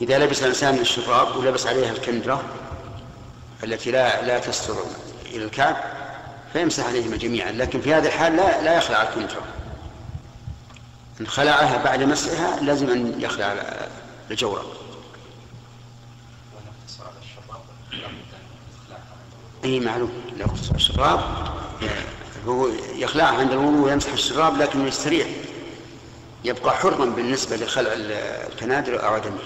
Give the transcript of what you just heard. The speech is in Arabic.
إذا لبس الإنسان الشراب ولبس عليها الكندرة التي لا لا تستر إلى الكعب فيمسح عليهما جميعا. لكن في هذه الحال لا لا يخلع الكندرة. إن خلعها بعد مسحها لازم أن يخلع الجورة. أي معلوم. لو الشراب. هو يخلعها عند الوضوء ويمسح الشراب لكن يستريح. يبقى حرا بالنسبة لخلع الكنادر أو عدمه.